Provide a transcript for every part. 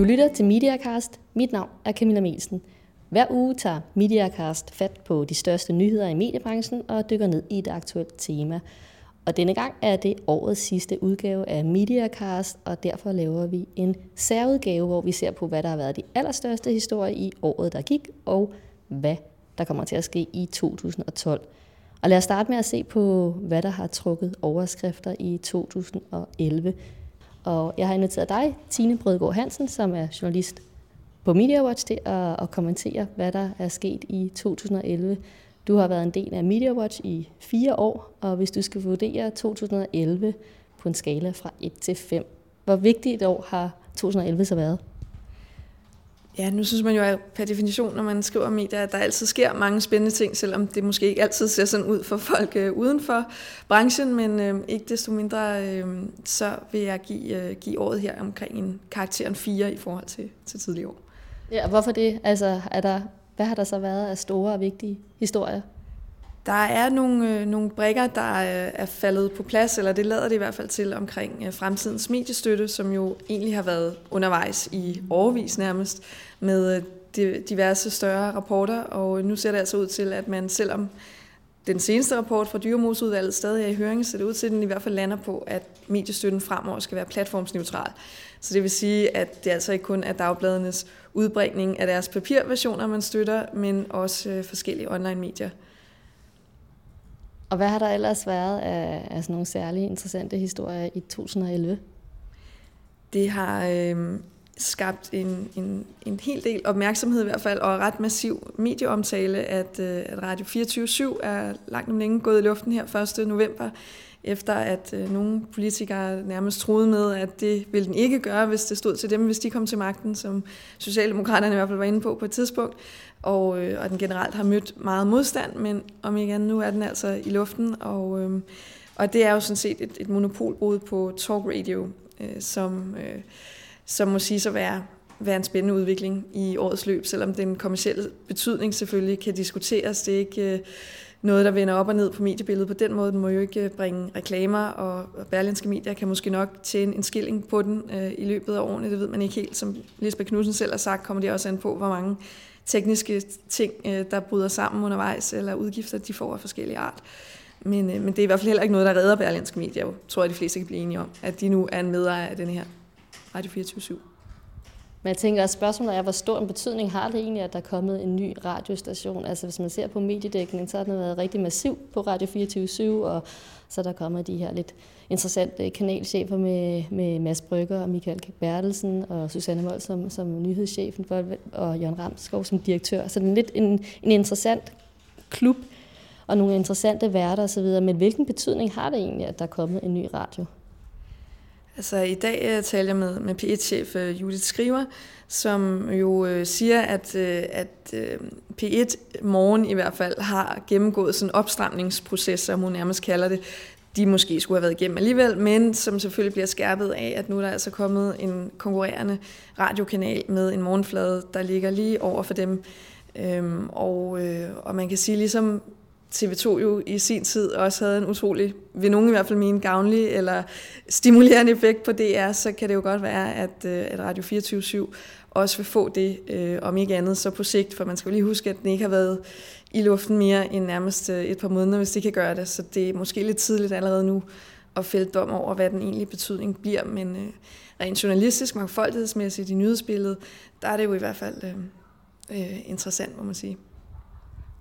Du lytter til Mediacast. Mit navn er Camilla Melsen. Hver uge tager Mediacast fat på de største nyheder i mediebranchen og dykker ned i et aktuelt tema. Og denne gang er det årets sidste udgave af Mediacast, og derfor laver vi en særudgave, hvor vi ser på, hvad der har været de allerstørste historier i året, der gik, og hvad der kommer til at ske i 2012. Og lad os starte med at se på, hvad der har trukket overskrifter i 2011. Og jeg har inviteret dig, Tine Brødgaard Hansen, som er journalist på MediaWatch, til at, at kommentere, hvad der er sket i 2011. Du har været en del af MediaWatch i fire år, og hvis du skal vurdere 2011 på en skala fra 1 til 5, hvor vigtigt et år har 2011 så været? Ja, nu synes man jo per definition, når man skriver medier, at der altid sker mange spændende ting, selvom det måske ikke altid ser sådan ud for folk øh, uden for branchen, men øh, ikke desto mindre, øh, så vil jeg give, øh, give året her omkring en karakteren 4 i forhold til, til tidligere år. Ja, hvorfor det? Altså, er der, hvad har der så været af store og vigtige historier? Der er nogle, øh, nogle brækker, der øh, er faldet på plads, eller det lader det i hvert fald til omkring øh, fremtidens mediestøtte, som jo egentlig har været undervejs i overvis nærmest med øh, diverse større rapporter, og nu ser det altså ud til, at man selvom den seneste rapport fra Dyremosudvalget stadig er i høring, så det ud til, at den i hvert fald lander på, at mediestøtten fremover skal være platformsneutral. Så det vil sige, at det altså ikke kun er dagbladenes udbringning af deres papirversioner, man støtter, men også øh, forskellige online-medier. Og hvad har der ellers været af, af sådan nogle særlige interessante historier i 2011? Det har øh, skabt en, en, en hel del opmærksomhed i hvert fald, og ret massiv medieomtale, at, øh, at Radio 24 7 er langt om længe gået i luften her 1. november, efter at øh, nogle politikere nærmest troede med, at det ville den ikke gøre, hvis det stod til dem, hvis de kom til magten, som Socialdemokraterne i hvert fald var inde på på et tidspunkt, og, øh, og den generelt har mødt meget modstand, men om igen, nu er den altså i luften, og, øh, og det er jo sådan set et, et monopolbrud på talk radio, øh, som... Øh, som må sige at være, være en spændende udvikling i årets løb, selvom den kommercielle betydning selvfølgelig kan diskuteres. Det er ikke øh, noget, der vender op og ned på mediebilledet på den måde. Den må jo ikke øh, bringe reklamer, og berlinske medier kan måske nok tjene en skilling på den øh, i løbet af årene. Det ved man ikke helt. Som Lisbeth Knudsen selv har sagt, kommer det også an på, hvor mange tekniske ting, øh, der bryder sammen undervejs, eller udgifter, de får af forskellige art. Men, øh, men det er i hvert fald heller ikke noget, der redder berlinske medier. Jeg tror, jeg, de fleste kan blive enige om, at de nu er en medejer af den her Radio 24 /7 men jeg tænker, også, spørgsmålet er, hvor stor en betydning har det egentlig, at der er kommet en ny radiostation? Altså hvis man ser på mediedækningen, så har den været rigtig massiv på Radio 24 og så er der kommet de her lidt interessante kanalchefer med, med Mads Brygger og Michael Bertelsen og Susanne Mold som, som nyhedschefen for, og Jørgen Ramskov som direktør. Så det er lidt en, en interessant klub og nogle interessante værter osv. Men hvilken betydning har det egentlig, at der er kommet en ny radio? Altså i dag øh, taler jeg med, med P1-chef øh, Judith Skriver, som jo øh, siger, at, øh, at øh, P1 morgen i hvert fald har gennemgået sådan en opstramningsproces, som hun nærmest kalder det, de måske skulle have været igennem alligevel, men som selvfølgelig bliver skærpet af, at nu er der altså kommet en konkurrerende radiokanal med en morgenflade, der ligger lige over for dem. Øhm, og, øh, og man kan sige, ligesom TV2 jo i sin tid også havde en utrolig, vil nogen i hvert fald mene, gavnlig eller stimulerende effekt på DR, så kan det jo godt være, at, øh, at Radio 24 også vil få det, øh, om ikke andet, så på sigt, for man skal jo lige huske, at den ikke har været i luften mere end nærmest øh, et par måneder, hvis det kan gøre det, så det er måske lidt tidligt allerede nu at fælde dom over, hvad den egentlige betydning bliver, men øh, rent journalistisk, mangfoldighedsmæssigt i nyhedsbilledet, der er det jo i hvert fald øh, øh interessant, må man sige.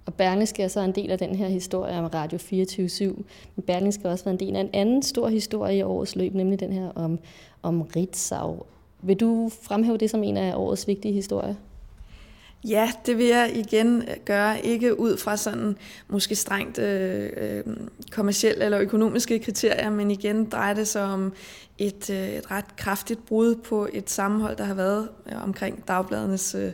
Og Berlingske er så en del af den her historie om Radio 24 Men Berlingske har også været en del af en anden stor historie i årets løb, nemlig den her om, om Ritzau. Vil du fremhæve det som en af årets vigtige historier? Ja, det vil jeg igen gøre, ikke ud fra sådan måske strengt øh, øh, kommersielle eller økonomiske kriterier, men igen drejer det sig om et, øh, et ret kraftigt brud på et sammenhold, der har været øh, omkring dagbladernes øh,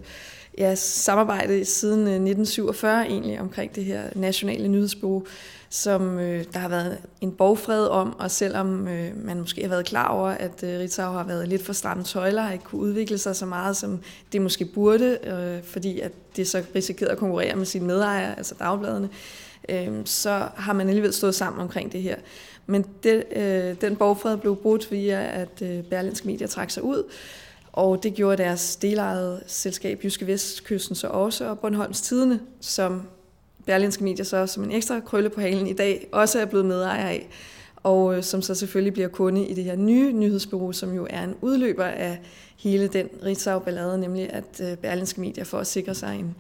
ja, samarbejde siden øh, 1947 egentlig omkring det her nationale nyhedsbureau, som øh, der har været en borgfred om, og selvom øh, man måske har været klar over, at øh, Ritzau har været lidt for stramme tøjler, og ikke kunne udvikle sig så meget, som det måske burde, øh, fordi at det så risikerede at konkurrere med sine medejere, altså dagbladene, øh, så har man alligevel stået sammen omkring det her. Men det, øh, den borgfred blev brudt via, at øh, Berlinsk Media trak sig ud, og det gjorde deres delejede selskab Jyske Vestkysten så også, og Bornholms Tidene, som Berlinske Medier så som en ekstra krølle på halen i dag også er blevet medejer af, og øh, som så selvfølgelig bliver kunde i det her nye nyhedsbureau, som jo er en udløber af hele den Ritzau-ballade, nemlig at øh, Berlinske Medier for at sikre sig en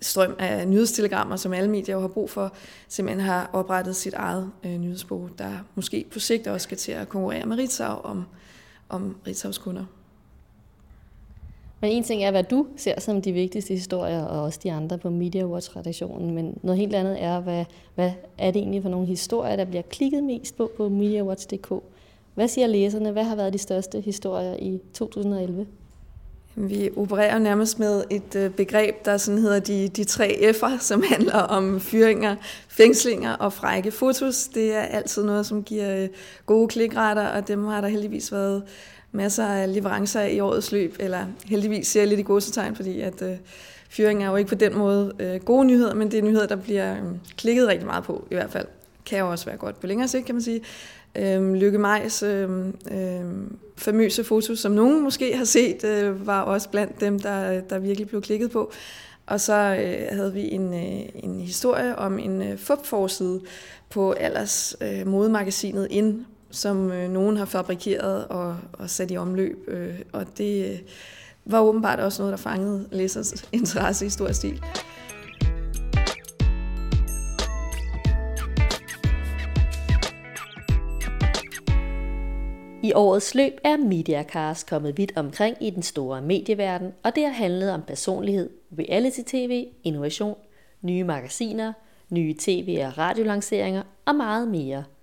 strøm af nyhedstelegrammer, som alle medier jo har brug for, simpelthen har oprettet sit eget øh, nyhedsbureau, der måske på sigt også skal til at konkurrere med Ritzau om, om Ritzaus kunder. Men en ting er, hvad du ser som de vigtigste historier, og også de andre på Media Watch-redaktionen, men noget helt andet er, hvad, hvad er det egentlig for nogle historier, der bliver klikket mest på på MediaWatch.dk? Hvad siger læserne? Hvad har været de største historier i 2011? Vi opererer nærmest med et øh, begreb, der sådan hedder de, de tre F'er, som handler om fyringer, fængslinger og frække fotos. Det er altid noget, som giver øh, gode klikretter, og dem har der heldigvis været masser af leverancer i årets løb, eller heldigvis ser jeg lidt i godsetegn, fordi at øh, fyring er jo ikke på den måde øh, gode nyheder, men det er nyheder, der bliver øh, klikket rigtig meget på i hvert fald. Kan jo også være godt på længere sigt, kan man sige. Øh, Lykke Majs øh, øh, famøse foto, som nogen måske har set, øh, var også blandt dem, der, der virkelig blev klikket på. Og så øh, havde vi en, øh, en historie om en øh, fupforside på Alders øh, modemagasinet Ind, som øh, nogen har fabrikeret og, og sat i omløb. Øh, og det øh, var åbenbart også noget, der fangede læsers interesse i stor stil. I årets løb er Mediacars kommet vidt omkring i den store medieverden, og det har handlet om personlighed, reality-tv, innovation, nye magasiner, nye tv- og radiolanceringer og meget mere –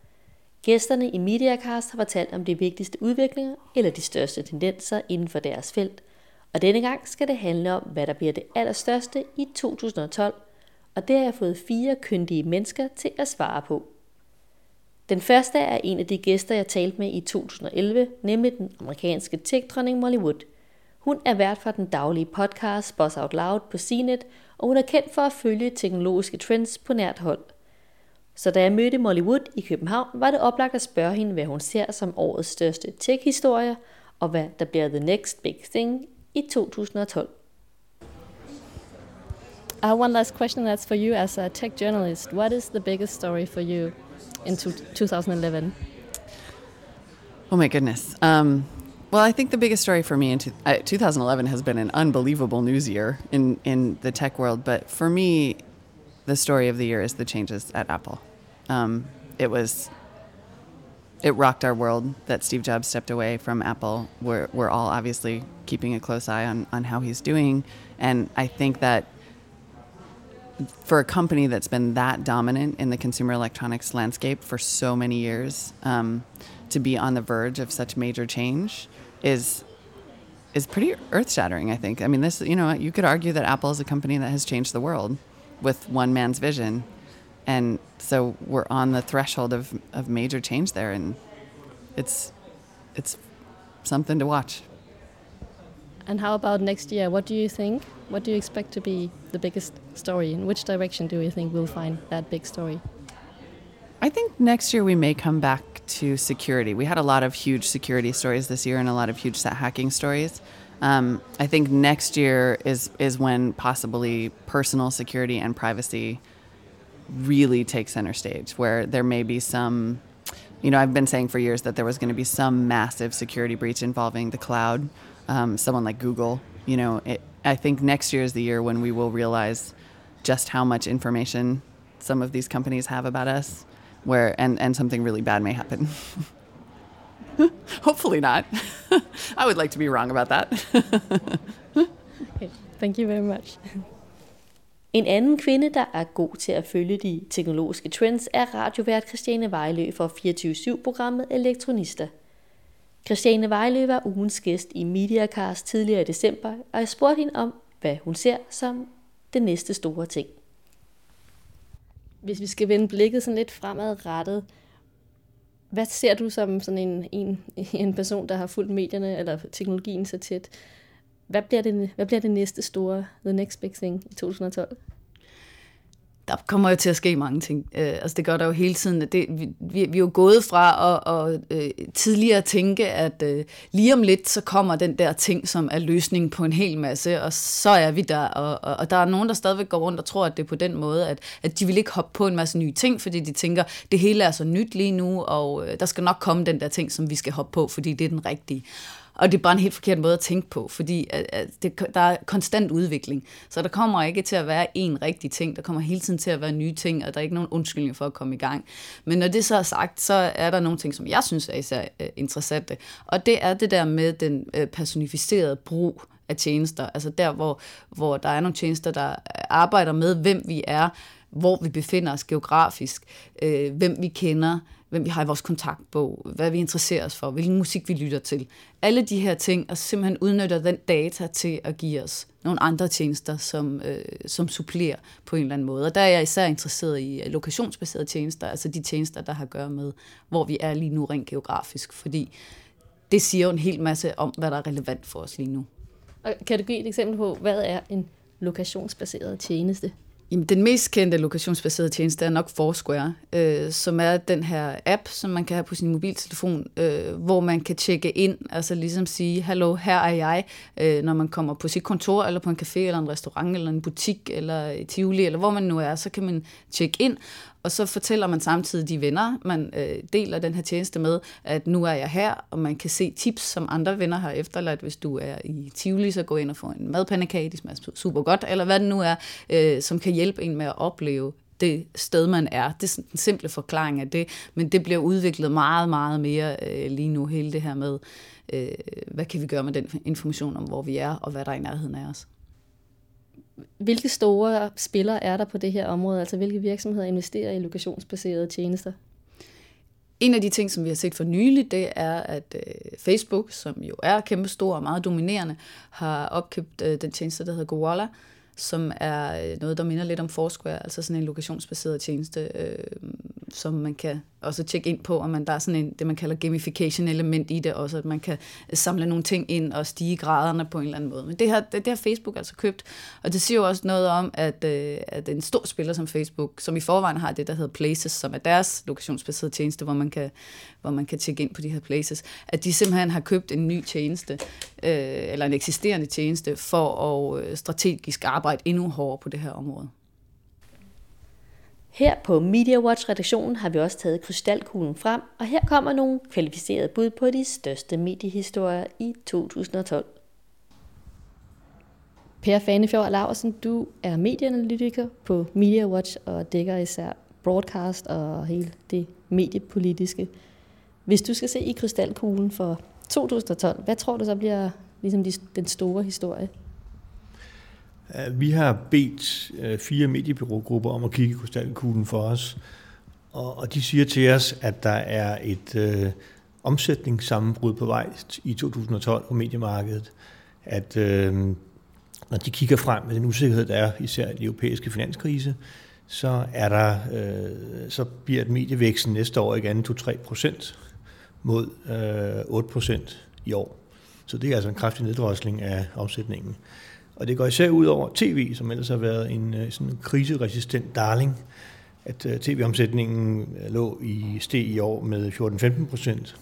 Gæsterne i Mediacast har fortalt om de vigtigste udviklinger eller de største tendenser inden for deres felt. Og denne gang skal det handle om, hvad der bliver det allerstørste i 2012, og det har jeg fået fire kyndige mennesker til at svare på. Den første er en af de gæster, jeg talte med i 2011, nemlig den amerikanske tech-dronning Molly Wood. Hun er vært for den daglige podcast Boss Out Loud på CNET, og hun er kendt for at følge teknologiske trends på nært hold – så da jeg mødte Molly Wood i København, var det oplagt at spørge hende, hvad hun ser som årets største tech-historie, og hvad der bliver the next big thing i 2012. I have one last question that's for you as a tech journalist. What is the biggest story for you in 2011? Oh my goodness. Um, well, I think the biggest story for me in uh, 2011 has been an unbelievable news year in, in the tech world. But for me, the story of the year is the changes at Apple. Um, it was it rocked our world that Steve Jobs stepped away from Apple. We're we're all obviously keeping a close eye on on how he's doing, and I think that for a company that's been that dominant in the consumer electronics landscape for so many years, um, to be on the verge of such major change is is pretty earth shattering. I think. I mean, this you know you could argue that Apple is a company that has changed the world with one man's vision. And so we're on the threshold of, of major change there and it's it's something to watch. And how about next year? What do you think? What do you expect to be the biggest story? In which direction do you think we'll find that big story? I think next year we may come back to security. We had a lot of huge security stories this year and a lot of huge set hacking stories. Um, I think next year is is when possibly personal security and privacy really take center stage, where there may be some. You know, I've been saying for years that there was going to be some massive security breach involving the cloud, um, someone like Google. You know, it, I think next year is the year when we will realize just how much information some of these companies have about us, where and and something really bad may happen. Hopefully not. I would like to be wrong about that. okay, thank you very much. En anden kvinde, der er god til at følge de teknologiske trends, er radiovært Christiane Vejlø for 24-7-programmet Elektronista. Christiane Vejlø var ugens gæst i Mediacast tidligere i december, og jeg spurgte hende om, hvad hun ser som det næste store ting. Hvis vi skal vende blikket sådan lidt fremadrettet, hvad ser du som sådan en, en, en person, der har fulgt medierne eller teknologien så tæt? Hvad bliver, det, hvad bliver det næste store, the next big thing i 2012? Der kommer jo til at ske mange ting. Øh, altså det gør der jo hele tiden. Det, vi, vi er jo gået fra at, at øh, tidligere tænke, at øh, lige om lidt, så kommer den der ting, som er løsningen på en hel masse, og så er vi der. Og, og, og der er nogen, der stadigvæk går rundt og tror, at det er på den måde, at, at de vil ikke hoppe på en masse nye ting, fordi de tænker, det hele er så nyt lige nu, og øh, der skal nok komme den der ting, som vi skal hoppe på, fordi det er den rigtige. Og det er bare en helt forkert måde at tænke på, fordi at, at det, der er konstant udvikling. Så der kommer ikke til at være én rigtig ting. Der kommer hele tiden til at være nye ting, og der er ikke nogen undskyldning for at komme i gang. Men når det så er sagt, så er der nogle ting, som jeg synes er især øh, interessante. Og det er det der med den øh, personificerede brug af tjenester. Altså der, hvor, hvor der er nogle tjenester, der øh, arbejder med, hvem vi er, hvor vi befinder os geografisk, øh, hvem vi kender, hvem vi har i vores kontaktbog, hvad vi interesserer os for, hvilken musik vi lytter til. Alle de her ting, og simpelthen udnytter den data til at give os nogle andre tjenester, som, øh, som supplerer på en eller anden måde. Og der er jeg især interesseret i øh, lokationsbaserede tjenester, altså de tjenester, der har at gøre med, hvor vi er lige nu rent geografisk, fordi det siger jo en hel masse om, hvad der er relevant for os lige nu. Og kan du give et eksempel på, hvad er en lokationsbaseret tjeneste? Jamen, den mest kendte lokationsbaserede tjeneste er nok Foursquare, øh, som er den her app, som man kan have på sin mobiltelefon, øh, hvor man kan tjekke ind, altså ligesom sige, hallo, her er jeg, øh, når man kommer på sit kontor, eller på en café, eller en restaurant, eller en butik, eller i Tivoli, eller hvor man nu er, så kan man tjekke ind, og så fortæller man samtidig de venner, man øh, deler den her tjeneste med, at nu er jeg her, og man kan se tips, som andre venner har efterladt. Hvis du er i Tivoli, så gå ind og få en madpandekage, de smager super godt, eller hvad det nu er, øh, som kan hjælpe en med at opleve det sted, man er. Det er sådan en simple forklaring af det, men det bliver udviklet meget, meget mere øh, lige nu, hele det her med, øh, hvad kan vi gøre med den information om, hvor vi er, og hvad der er i nærheden af os. Hvilke store spillere er der på det her område? Altså hvilke virksomheder investerer i lokationsbaserede tjenester? En af de ting, som vi har set for nylig, det er, at øh, Facebook, som jo er kæmpestor og meget dominerende, har opkøbt øh, den tjeneste, der hedder Goala, som er øh, noget, der minder lidt om Foursquare, altså sådan en lokationsbaseret tjeneste, øh, som man kan også tjekke ind på, og man, der er sådan en, det, man kalder gamification element i det også, at man kan samle nogle ting ind og stige graderne på en eller anden måde. Men det har, det, det har Facebook altså købt, og det siger jo også noget om, at, øh, at en stor spiller som Facebook, som i forvejen har det, der hedder Places, som er deres lokationsbaserede tjeneste, hvor man kan, hvor man kan tjekke ind på de her places, at de simpelthen har købt en ny tjeneste, øh, eller en eksisterende tjeneste, for at øh, strategisk arbejde endnu hårdere på det her område. Her på Media Watch-redaktionen har vi også taget krystalkuglen frem, og her kommer nogle kvalificerede bud på de største mediehistorier i 2012. Per Fanefjord Laversen, du er medieanalytiker på Media Watch og dækker især broadcast og hele det mediepolitiske. Hvis du skal se i krystalkuglen for 2012, hvad tror du så bliver ligesom den store historie? Vi har bedt øh, fire mediebyrågrupper om at kigge i krystalkuglen for os, og de siger til os, at der er et øh, omsætningssammenbrud på vej i 2012 på mediemarkedet. At øh, når de kigger frem med den usikkerhed, der er især i den europæiske finanskrise, så er der, øh, så bliver et medievæksten næste år igen 2-3 procent mod øh, 8 procent i år. Så det er altså en kraftig neddrosling af omsætningen. Og det går især ud over tv, som ellers har været en øh, sådan kriseresistent darling. At øh, tv-omsætningen lå i steg i år med 14-15 procent,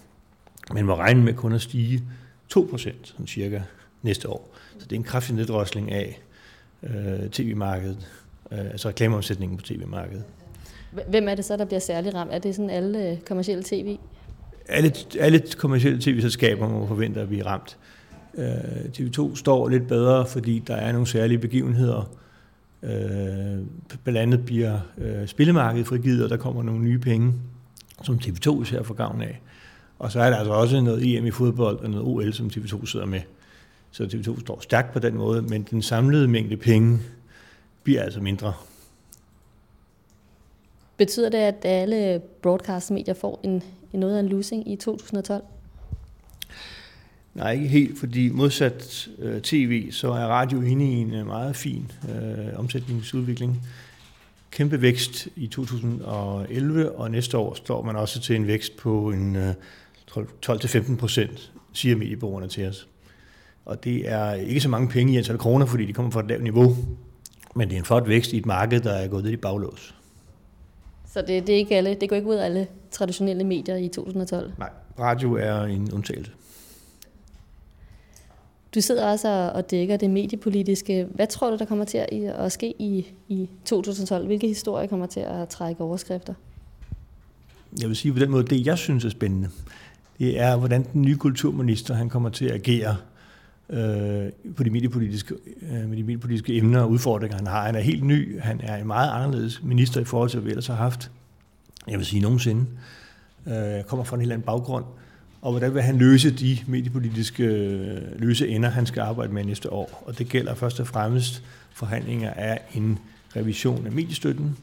men må regne med kun at stige 2 procent, sådan cirka, næste år. Så det er en kraftig neddrosling af øh, tv-markedet, øh, altså reklameomsætningen på tv-markedet. Hvem er det så, der bliver særlig ramt? Er det sådan alle øh, kommersielle tv? Alle, alle kommersielle tv-selskaber må forvente at blive ramt. Øh, Øh, TV2 står lidt bedre, fordi der er nogle særlige begivenheder. Øh, blandt andet bliver øh, spillemarkedet frigivet, og der kommer nogle nye penge, som TV2 især får gavn af. Og så er der altså også noget EM i fodbold og noget OL, som TV2 sidder med. Så TV2 står stærkt på den måde, men den samlede mængde penge bliver altså mindre. Betyder det, at alle broadcast-medier får en, en noget af en losing i 2012? Nej, ikke helt, fordi modsat øh, tv, så er radio inde i en øh, meget fin øh, omsætningsudvikling. Kæmpe vækst i 2011, og næste år står man også til en vækst på en øh, 12-15 procent, siger mediebrugerne til os. Og det er ikke så mange penge i antal kroner, fordi de kommer fra et lavt niveau. Men det er en flot vækst i et marked, der er gået lidt i baglås. Så det, det, er ikke alle, det går ikke ud af alle traditionelle medier i 2012? Nej, radio er en undtagelse. Du sidder også og dækker det mediepolitiske. Hvad tror du, der kommer til at ske i, i 2012? Hvilke historier kommer til at trække overskrifter? Jeg vil sige på den måde, det jeg synes er spændende, det er, hvordan den nye kulturminister han kommer til at agere øh, på de mediepolitiske, øh, med de mediepolitiske emner og udfordringer, han har. Han er helt ny. Han er en meget anderledes minister i forhold til, hvad vi ellers har haft. Jeg vil sige nogensinde. Øh, kommer fra en helt anden baggrund. Og hvordan vil han løse de mediepolitiske øh, løse ender, han skal arbejde med næste år. Og det gælder først og fremmest forhandlinger af en revision af mediestøtten,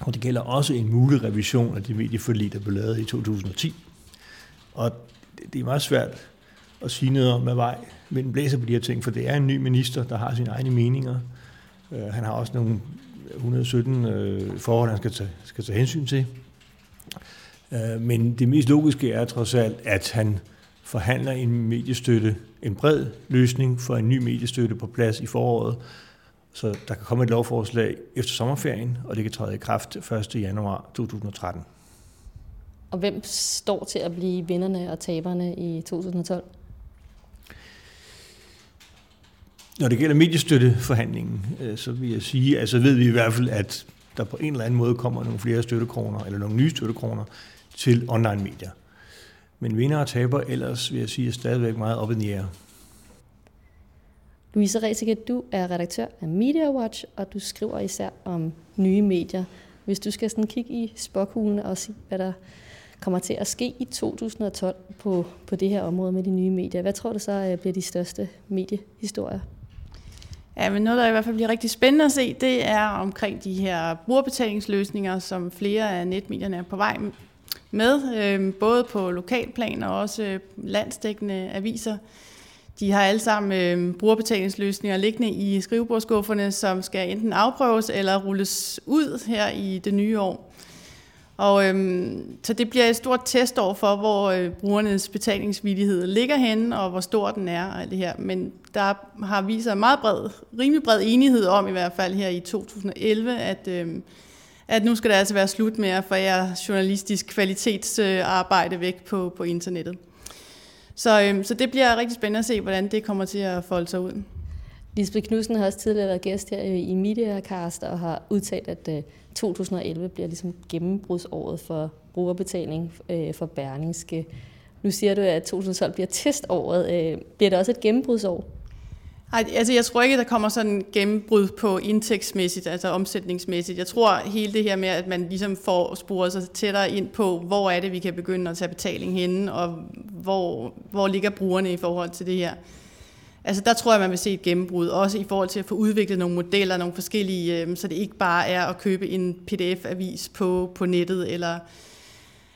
og det gælder også en mulig revision af de medieforlig, der blev lavet i 2010. Og det er meget svært at sige noget om, hvad vej men blæser på de her ting, for det er en ny minister, der har sine egne meninger. Øh, han har også nogle 117 øh, forhold, han skal tage, skal tage hensyn til. Uh, men det mest logiske er trods alt, at han forhandler en mediestøtte, en bred løsning for en ny mediestøtte på plads i foråret, så der kan komme et lovforslag efter sommerferien, og det kan træde i kraft 1. januar 2013. Og hvem står til at blive vinderne og taberne i 2012? Når det gælder mediestøtteforhandlingen, øh, så vil jeg sige, altså ved vi i hvert fald, at der på en eller anden måde kommer nogle flere støttekroner, eller nogle nye støttekroner til online medier. Men vinder og taber ellers, vil jeg sige, er stadigvæk meget op i air. Louise Resike, du er redaktør af Media Watch, og du skriver især om nye medier. Hvis du skal sådan kigge i spokhulen og sige, hvad der kommer til at ske i 2012 på, på det her område med de nye medier, hvad tror du så øh, bliver de største mediehistorier? Ja, men noget, der i hvert fald bliver rigtig spændende at se, det er omkring de her brugerbetalingsløsninger, som flere af netmedierne er på vej med, øh, både på lokalplan og også øh, landsdækkende aviser. De har alle sammen øh, brugerbetalingsløsninger liggende i skrivebordskufferne, som skal enten afprøves eller rulles ud her i det nye år. Og øhm, så det bliver et stort testår for, hvor øh, brugernes betalingsvillighed ligger henne, og hvor stor den er og alt det her. Men der har vist sig meget bred, rimelig bred enighed om, i hvert fald her i 2011, at, øhm, at nu skal det altså være slut med at forære journalistisk kvalitetsarbejde væk på, på internettet. Så, øhm, så det bliver rigtig spændende at se, hvordan det kommer til at folde sig ud. Lisbeth Knudsen har også tidligere været gæst her øh, i Mediacast og har udtalt, at øh, 2011 bliver ligesom gennembrudsåret for brugerbetaling øh, for Berlingske. Nu siger du, at 2012 bliver teståret. Bliver det også et gennembrudsår? Ej, altså jeg tror ikke, der kommer sådan en gennembrud på indtægtsmæssigt, altså omsætningsmæssigt. Jeg tror hele det her med, at man ligesom får sporet sig tættere ind på, hvor er det, vi kan begynde at tage betaling henne, og hvor, hvor ligger brugerne i forhold til det her. Altså der tror jeg, man vil se et gennembrud, også i forhold til at få udviklet nogle modeller, nogle forskellige, øhm, så det ikke bare er at købe en pdf-avis på, på nettet, eller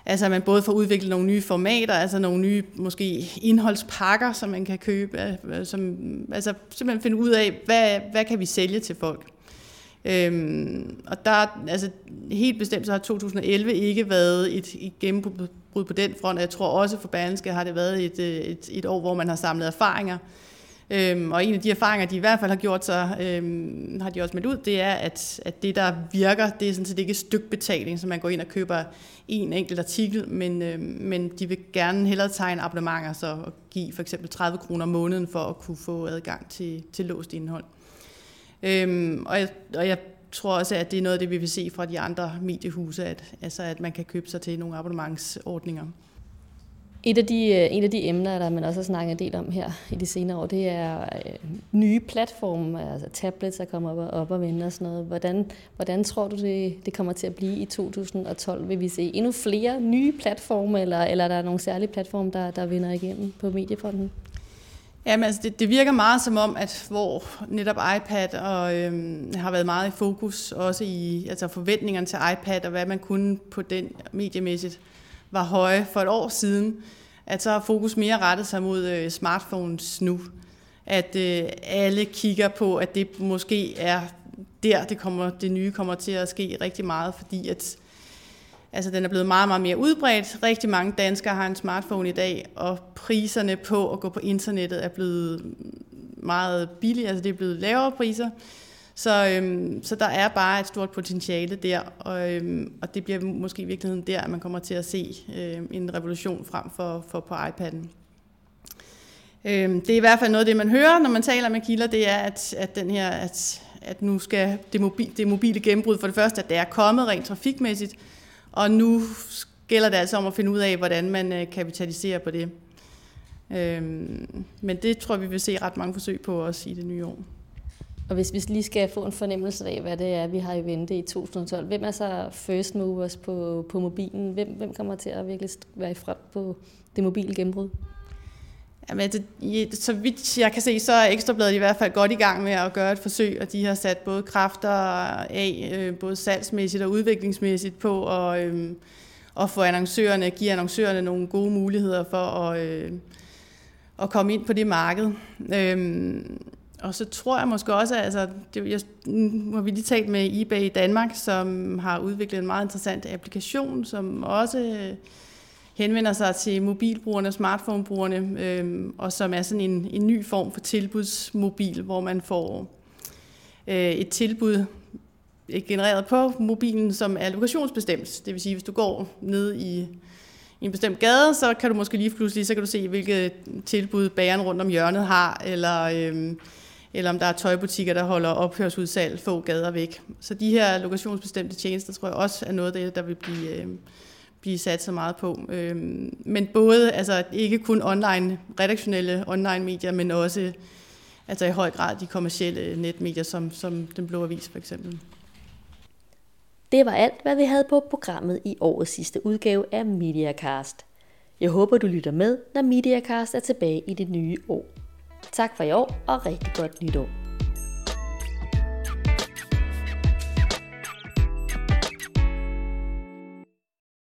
altså at man både får udviklet nogle nye formater, altså nogle nye måske indholdspakker, som man kan købe, øh, øh, som, altså simpelthen finde ud af, hvad, hvad kan vi sælge til folk. Øhm, og der, altså helt bestemt så har 2011 ikke været et, et gennembrud på den front, og jeg tror også for Berlingske har det været et, øh, et, et år, hvor man har samlet erfaringer, Øhm, og en af de erfaringer, de i hvert fald har gjort sig, øhm, har de også meldt ud, det er, at, at det, der virker, det er sådan set ikke stykbetaling, så man går ind og køber en enkelt artikel, men, øhm, men de vil gerne hellere tegne abonnementer, så at give for eksempel 30 kroner om måneden for at kunne få adgang til, til låst indhold. Øhm, og, jeg, og jeg tror også, at det er noget af det, vi vil se fra de andre mediehuse, at, altså at man kan købe sig til nogle abonnementsordninger. Et af de, øh, en af de emner, der man også har snakket en del om her i de senere år, det er øh, nye platforme, altså tablets, der kommer op og, op og vende og sådan noget. Hvordan, hvordan tror du, det, det kommer til at blive i 2012? Vil vi se endnu flere nye platforme, eller, eller er der nogle særlige platforme, der, der vinder igennem på mediefonden? Jamen, altså det, det virker meget som om, at hvor netop iPad og, øhm, har været meget i fokus, også i altså forventningerne til iPad og hvad man kunne på den mediemæssigt, var høje for et år siden, at så har fokus mere rettet sig mod øh, smartphones nu. At øh, alle kigger på, at det måske er der, det, kommer, det nye kommer til at ske rigtig meget, fordi at altså, den er blevet meget, meget mere udbredt. Rigtig mange danskere har en smartphone i dag, og priserne på at gå på internettet er blevet meget billige, altså det er blevet lavere priser. Så, øhm, så der er bare et stort potentiale der, og, øhm, og det bliver måske i virkeligheden der, at man kommer til at se øhm, en revolution frem for, for på iPad'en. Øhm, det er i hvert fald noget af det, man hører, når man taler med kilder, det er, at, at, den her, at, at nu skal det, mobil, det mobile gennembrud for det første, at det er kommet rent trafikmæssigt, og nu gælder det altså om at finde ud af, hvordan man øh, kapitaliserer på det. Øhm, men det tror vi vil se ret mange forsøg på også i det nye år. Og hvis vi lige skal få en fornemmelse af, hvad det er, vi har i vente i 2012, hvem er så first movers på, på mobilen? Hvem, hvem kommer til at virkelig være i front på det mobile gennembrud? Jamen, det, så vidt jeg kan se, så er Ekstrabladet i hvert fald godt i gang med at gøre et forsøg, og de har sat både kræfter af, øh, både salgsmæssigt og udviklingsmæssigt på, og, øh, og få annoncørerne, give annoncørerne nogle gode muligheder for at, øh, at komme ind på det marked. Øh, og så tror jeg måske også, at altså, det, jeg, nu har vi lige talt med eBay i Danmark, som har udviklet en meget interessant applikation, som også øh, henvender sig til mobilbrugerne og smartphonebrugerne, øhm, og som er sådan en, en ny form for tilbudsmobil, hvor man får øh, et tilbud genereret på mobilen, som er lokationsbestemt. Det vil sige, hvis du går ned i, i en bestemt gade, så kan du måske lige pludselig så kan du se, hvilke tilbud bageren rundt om hjørnet har, eller, øh, eller om der er tøjbutikker, der holder ophørsudsalg få gader væk. Så de her lokationsbestemte tjenester, tror jeg også er noget af det, der vil blive... Øh, blive sat så meget på. Øhm, men både, altså ikke kun online, redaktionelle online medier, men også altså i høj grad de kommercielle netmedier, som, som Den Blå Avis for eksempel. Det var alt, hvad vi havde på programmet i årets sidste udgave af Mediacast. Jeg håber, du lytter med, når Mediacast er tilbage i det nye år. Tak for i år, og rigtig godt nytår.